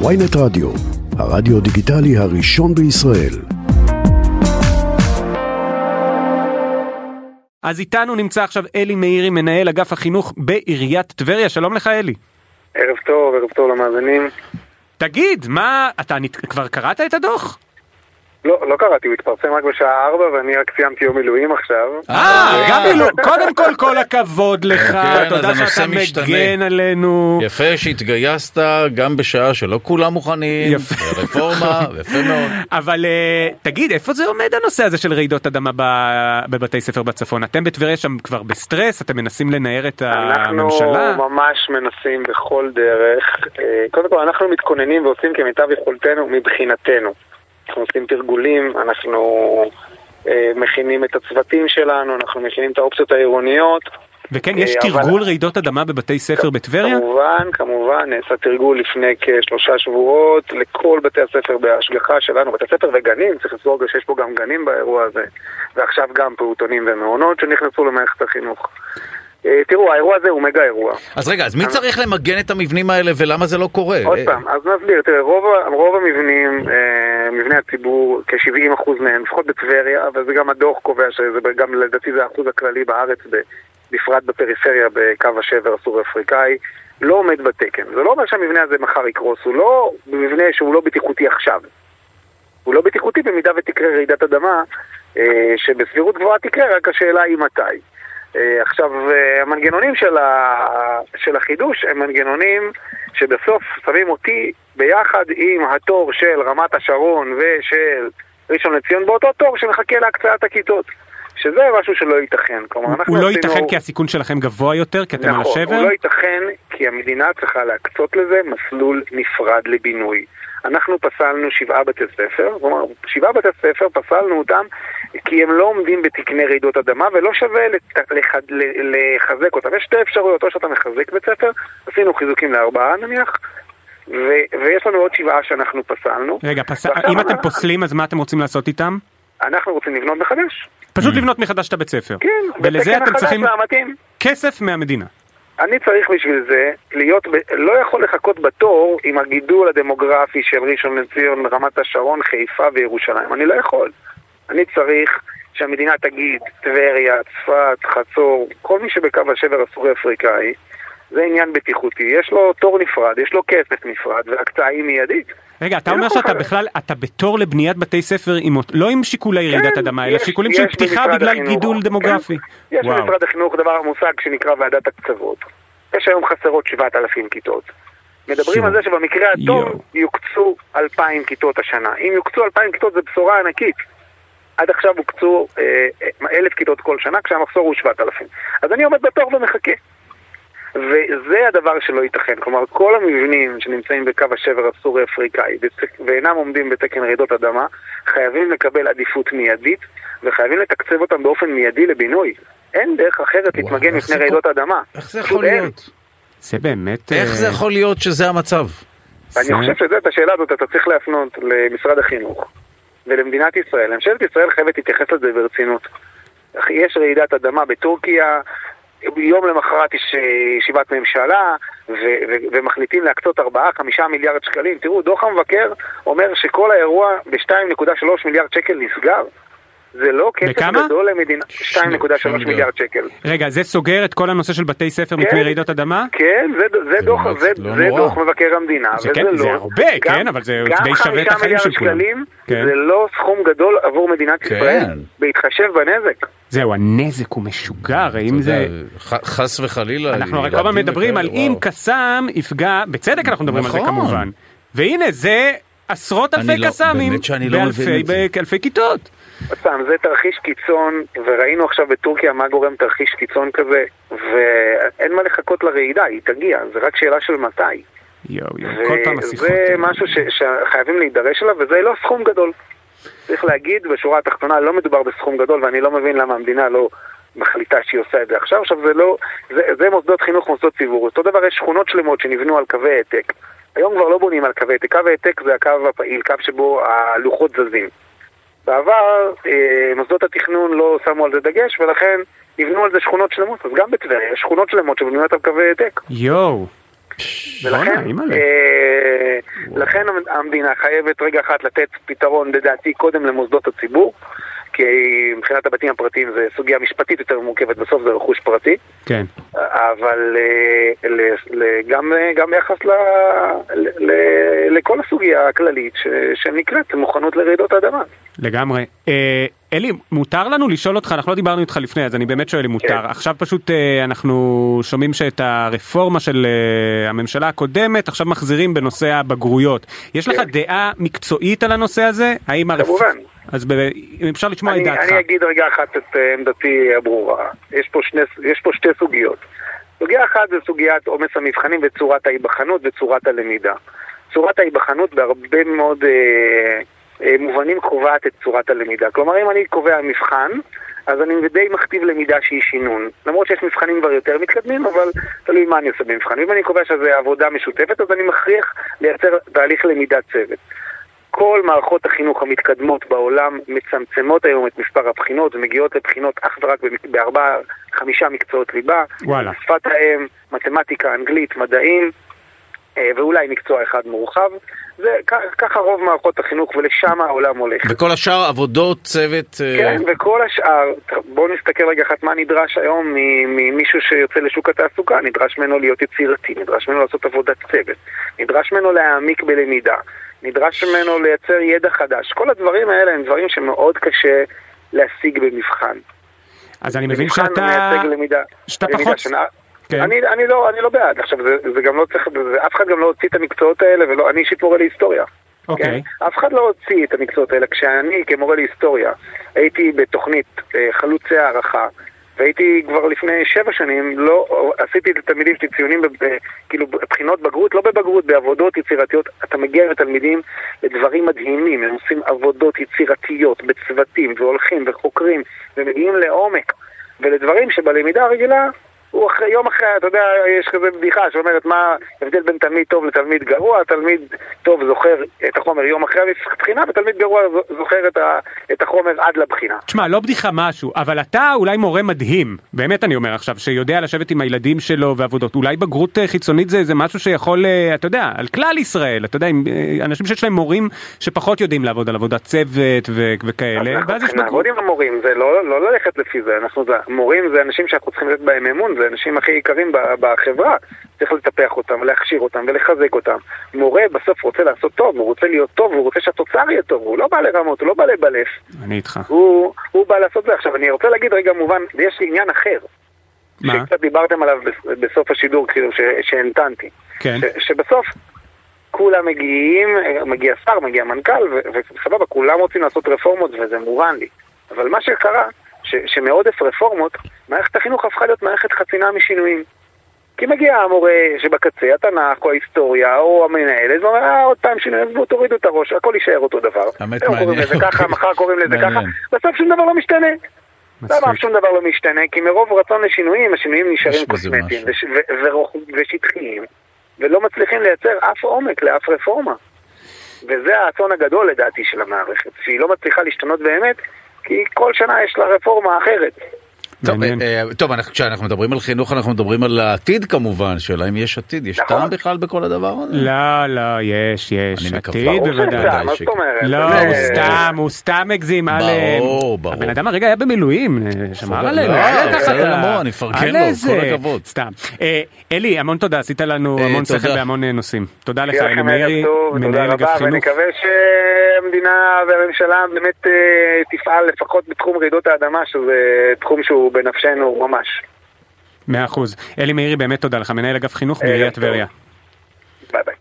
ויינט רדיו, הרדיו דיגיטלי הראשון בישראל. אז איתנו נמצא עכשיו אלי מאירי, מנהל אגף החינוך בעיריית טבריה. שלום לך אלי. ערב טוב, ערב טוב למאזינים. תגיד, מה, אתה כבר קראת את הדוח? לא, לא קראתי, הוא התפרסם רק בשעה 4 ואני רק סיימתי יום מילואים עכשיו. אה, גם אילו, קודם כל כל הכבוד לך, כן, תודה שאתה. מגן עלינו. יפה שהתגייסת גם בשעה שלא כולם מוכנים, יפה. רפורמה, יפה מאוד. אבל אה, תגיד, איפה זה עומד הנושא הזה של רעידות אדמה ב- בבתי ספר בצפון? אתם בטבריה שם כבר בסטרס, אתם מנסים לנער את אנחנו הממשלה? ממש מנסים בכל דרך. אה, קודם כל, אנחנו מתכוננים ועושים כמיטב יכולתנו מבחינתנו. אנחנו עושים תרגולים, אנחנו אה, מכינים את הצוותים שלנו, אנחנו מכינים את האופציות העירוניות. וכן, יש אה, אבל- תרגול רעידות אדמה בבתי ספר בטבריה? כמובן, כמובן, נעשה תרגול לפני כשלושה שבועות לכל בתי הספר בהשגחה שלנו, בתי ספר וגנים, צריך לזכור שיש פה גם גנים באירוע הזה, ועכשיו גם פעוטונים ומעונות שנכנסו למערכת החינוך. אה, תראו, האירוע הזה הוא מגה אירוע. אז רגע, אז מי צריך למגן את המבנים האלה ולמה זה לא קורה? עוד אה, פעם, אז נסביר, תראה, רוב, רוב המבנים, אה, מבני הציבור, כ-70% מהם, לפחות בטבריה, וזה גם הדוח קובע שזה גם לדעתי זה האחוז הכללי בארץ, בפרט בפריפריה, בקו השבר הסורי-אפריקאי, לא עומד בתקן. זה לא אומר שהמבנה הזה מחר יקרוס, הוא לא מבנה שהוא לא בטיחותי עכשיו. הוא לא בטיחותי במידה ותקרה רעידת אדמה, אה, שבסבירות גבוהה תקרה, רק השאלה היא מתי. אה, עכשיו, אה, המנגנונים של, ה... של החידוש הם מנגנונים שבסוף שמים אותי ביחד עם התור של רמת השרון ושל ראשון לציון באותו תור שמחכה להקצאת הכיתות. שזה משהו שלא ייתכן. כלומר, אנחנו הוא לא עשינו- ייתכן כי הסיכון שלכם גבוה יותר, כי אתם על נכון, השבר? הוא לא ייתכן כי המדינה צריכה להקצות לזה מסלול נפרד לבינוי. אנחנו פסלנו שבעה בתי ספר, כלומר, שבעה בתי ספר פסלנו אותם כי הם לא עומדים בתקני רעידות אדמה ולא שווה לת- לח- לחזק אותם. יש שתי אפשרויות, או שאתה מחזק בית ספר, עשינו חיזוקים לארבעה נניח, ו- ויש לנו עוד שבעה שאנחנו פסלנו. רגע, פס... אם אתם פוסלים אז מה אתם רוצים לעשות איתם? אנחנו רוצים לבנות מחדש. פשוט לבנות מחדש את הבית ספר. כן, ולזה אתם צריכים. כסף מהמדינה. אני צריך בשביל זה להיות, ב... לא יכול לחכות בתור עם הגידול הדמוגרפי של ראשון לציון, רמת השרון, חיפה וירושלים. אני לא יכול. אני צריך שהמדינה תגיד, טבריה, צפת, חצור, כל מי שבקו השבר הסורי-אפריקאי, זה עניין בטיחותי. יש לו תור נפרד, יש לו כסף נפרד, והקצאה היא מיידית. רגע, אתה אין אומר שאתה. בכלל, אתה בתור לבניית בתי ספר עם, לא עם שיקולי רעידת אדמה, אלא שיקולים של פתיחה בגלל. גידול כן. דמוגרפי. יש. במשרד החינוך דבר מושג שנקרא ועדת הקצוות. יש היום חסרות 7,000 כיתות. מדברים. על זה שבמקרה הטוב. יוקצו 2,000 כיתות השנה. אם יוקצו 2,000 כיתות זה בשורה ענקית. עד עכשיו הוקצו אה, אה, 1,000 כיתות כל שנה, כשהמחסור הוא 7,000. אז אני עומד בתור ומחכה. וזה הדבר שלא ייתכן. כלומר, כל המבנים שנמצאים בקו השבר הסורי-אפריקאי ואינם עומדים בתקן רעידות אדמה, חייבים לקבל עדיפות מיידית, וחייבים לתקצב אותם באופן מיידי לבינוי. אין דרך אחרת להתמגן מפני רעידות אדמה. איך זה יכול. להיות? זה באמת... איך אה, זה יכול להיות שזה המצב? אני חושב שאת השאלה הזאת אתה צריך להפנות למשרד החינוך ולמדינת ישראל. ממשלת ישראל חייבת להתייחס לזה ברצינות. יש רעידת אדמה בטורקיה, יום למחרת יש אה, ישיבת ממשלה ו- ו- ומחליטים להקצות 4-5 מיליארד שקלים. תראו, דוח המבקר אומר שכל האירוע ב-2.3 מיליארד שקל נסגר. זה לא כסף בכמה? גדול למדינה. 2.3 מיליארד. מיליארד שקל. רגע, זה סוגר את כל הנושא של בתי ספר כן. מפני רעידות אדמה? כן, זה, זה, זה דוח, לא- זה, לא זה. דוח מבקר המדינה. זה כן, לא, זה הרבה, כן, אבל זה די שווה את החיים של כולם. גם 5 מיליארד שקלים כן. זה לא סכום גדול עבור מדינת כן. ישראל, בהתחשב בנזק. זהו, הנזק הוא משוגע, הרי אם זה... חס וחלילה. אנחנו הרי כל הזמן מדברים על אם. קסאם יפגע, בצדק אנחנו מדברים על זה נכון. כמובן. והנה, זה עשרות אלפי לא- קסאמים, לא. באלפי כיתות. עוד פעם, זה תרחיש קיצון, וראינו עכשיו בטורקיה מה גורם תרחיש קיצון כזה, ואין מה לחכות לרעידה, היא תגיע, זה רק שאלה של מתי. יואו, יואו, כל פעם השיחות. וזה משהו ש- שחייבים להידרש אליו, וזה לא סכום גדול. צריך להגיד, בשורה התחתונה לא מדובר בסכום גדול, ואני לא מבין למה המדינה לא מחליטה שהיא עושה את זה עכשיו. עכשיו זה לא, זה, זה מוסדות חינוך, מוסדות ציבור. אותו דבר יש שכונות שלמות שנבנו על קווי העתק. היום כבר לא בונים על קווי העתק. קו העתק זה הקו הפעיל, קו שבו הלוחות זזים. בעבר אה, מוסדות התכנון לא שמו על זה דגש, ולכן נבנו על זה שכונות שלמות. אז גם בטבריה יש שכונות שלמות שבנויות על קווי העתק. יואו. ולכן. אה, לכן המדינה חייבת רגע אחת לתת פתרון, לדעתי, קודם למוסדות הציבור, כי מבחינת הבתים הפרטיים זה סוגיה משפטית יותר מורכבת, בסוף זה רכוש פרטי. כן. אבל אה, ל- ל- גם, אה, גם ביחס ל, ל, ל, לכל הסוגיה הכללית ש, שנקראת מוכנות לרעידות אדמה. לגמרי. אה, אלי, מותר לנו לשאול אותך, אנחנו לא דיברנו איתך לפני, אז אני באמת שואל אם מותר. כן. עכשיו פשוט אנחנו שומעים שאת הרפורמה של הממשלה הקודמת, עכשיו מחזירים בנושא הבגרויות. יש לך כן. דעה מקצועית על הנושא הזה? האם הרפ... כמובן. אז ב... אם אפשר לשמוע את דעתך. אני אגיד רגע אחת את אה, עמדתי הברורה. יש פה, שני, יש פה שתי סוגיות. סוגיה אחת זה סוגיית עומס המבחנים וצורת ההיבחנות וצורת הלמידה. צורת ההיבחנות בהרבה מאוד אה, אה, מובנים קובעת את צורת הלמידה. כלומר, אם אני קובע מבחן, אז אני די מכתיב למידה שהיא שינון. למרות שיש מבחנים כבר יותר מתקדמים, אבל תלוי מה אני עושה במבחן. אם אני קובע שזה עבודה משותפת, אז אני מכריח לייצר תהליך למידת צוות. כל מערכות החינוך המתקדמות בעולם מצמצמות היום את מספר הבחינות ומגיעות לבחינות אך ורק בארבעה, חמישה מקצועות ליבה. וואלה. שפת האם, מתמטיקה, אנגלית, מדעים, אה, ואולי מקצוע אחד מורחב. זה ככה רוב מערכות החינוך ולשם העולם הולך. וכל השאר עבודות צוות... אה, כן, וכל השאר, בואו נסתכל רגע אחת מה נדרש היום מ- ממישהו שיוצא לשוק התעסוקה, נדרש ממנו להיות יצירתי, נדרש ממנו לעשות עבודת צוות, נדרש ממנו להעמיק בלמידה, נדרש ממנו לייצר ידע חדש. כל הדברים האלה הם דברים שמאוד קשה להשיג במבחן. אז אני מבין שאתה... מייצג למידה, שאתה למידה פחות- שנה. כן. אני, אני, לא, אני לא בעד, עכשיו זה, זה גם לא צריך, זה, אף אחד גם לא הוציא את המקצועות האלה, ולא, אני אישית מורה להיסטוריה. אוקיי. כן? אף אחד לא הוציא את המקצועות האלה. כשאני כמורה להיסטוריה הייתי בתוכנית אה, חלוצי הערכה, והייתי כבר לפני שבע שנים, לא, עשיתי לתלמידים שלי ציונים, ב, כאילו בחינות בגרות, לא בבגרות, בעבודות יצירתיות. אתה מגיע לתלמידים לדברים מדהימים, הם עושים עבודות יצירתיות בצוותים, והולכים וחוקרים, ומגיעים לעומק, ולדברים שבלמידה הרגילה... הוא אחרי, יום אחרי, אתה יודע, יש כזה בדיחה שאומרת מה ההבדל בין תלמיד טוב לתלמיד גרוע, תלמיד טוב זוכר את החומר יום אחרי הבחינה, ותלמיד גרוע זוכר את, ה, את החומר עד לבחינה. תשמע, לא בדיחה משהו, אבל אתה אולי מורה מדהים, באמת אני אומר עכשיו, שיודע לשבת עם הילדים שלו ועבודות. אולי בגרות אה, חיצונית זה, זה משהו שיכול, אה, אתה יודע, על כלל ישראל, אתה יודע, עם אה, אנשים שיש להם מורים שפחות יודעים לעבוד על עבודת צוות ו- וכאלה, אז ואז יש אנחנו בגרות. נעבוד עם המורים, זה לא, לא ללכת לפי זה, אנחנו, זה, מורים זה אנשים שאנחנו צריכים לתת בהם אמון, זה האנשים הכי יקרים בחברה, צריך לטפח אותם, להכשיר אותם ולחזק אותם. מורה בסוף רוצה לעשות טוב, הוא רוצה להיות טוב, הוא רוצה שהתוצר יהיה טוב, הוא לא בא לרמות, הוא לא בא לבלף, אני איתך. הוא, הוא בא לעשות זה. עכשיו אני רוצה להגיד רגע מובן, יש לי עניין אחר, מה? שקצת דיברתם עליו בס- בסוף השידור, כאילו, ש- שהמתנתי. כן. ש- שבסוף כולם מגיעים, מגיע שר, מגיע מנכ"ל, וסבבה, כולם רוצים לעשות רפורמות וזה מובן לי. אבל מה שקרה, ש- שמעודף רפורמות, מערכת החינוך הפכה להיות מערכת חסינה משינויים. כי מגיע המורה שבקצה, התנ"ך או ההיסטוריה או המנהל, אז הוא אומר, אה, עוד פעם שינוי, עזבו, תורידו את הראש, הכל יישאר אותו דבר. האמת היום קוראים מעניין, לזה ככה. מחר קוראים לזה ככה, מעניין. בסוף שום דבר לא משתנה. למה שום דבר לא משתנה? כי מרוב רצון לשינויים, השינויים נשארים קוסמטיים ושטחיים, ולא מצליחים לייצר אף עומק לאף רפורמה. וזה האסון הגדול לדעתי של המערכת, שהיא לא מצליחה להשתנות באמת, כי כל שנה יש לה רפורמה אחרת. טוב. אה, אה, טוב, אנחנו- כשאנחנו מדברים על חינוך אנחנו מדברים על העתיד כמובן, שאלה אם יש עתיד, יש נכון. טעם בכלל בכל הדבר הזה? לא, לא, יש, יש, אני מקווה. עתיד ברור בוודאי. שזה, מה ודאי זאת אומרת? לא, הוא סתם, הוא סתם הגזים. ברור, ברור. הבן אדם הרגע היה במילואים, אה, שמר עלינו. לא, אני אפרגן אל לו, כל הכבוד. סתם. אלי, המון תודה, עשית לנו המון שכל תודה. בהמון נושאים. תודה לך, אלי מאירי, מנהל אגף חינוך. ונקווה שהמדינה והממשלה באמת תפעל לפחות בתחום רעידות האדמה, שזה תחום שהוא בנפשנו ממש. מאה אחוז. אלי מאירי, באמת תודה לך, מנהל אגף חינוך בעיריית טבריה. ביי ביי.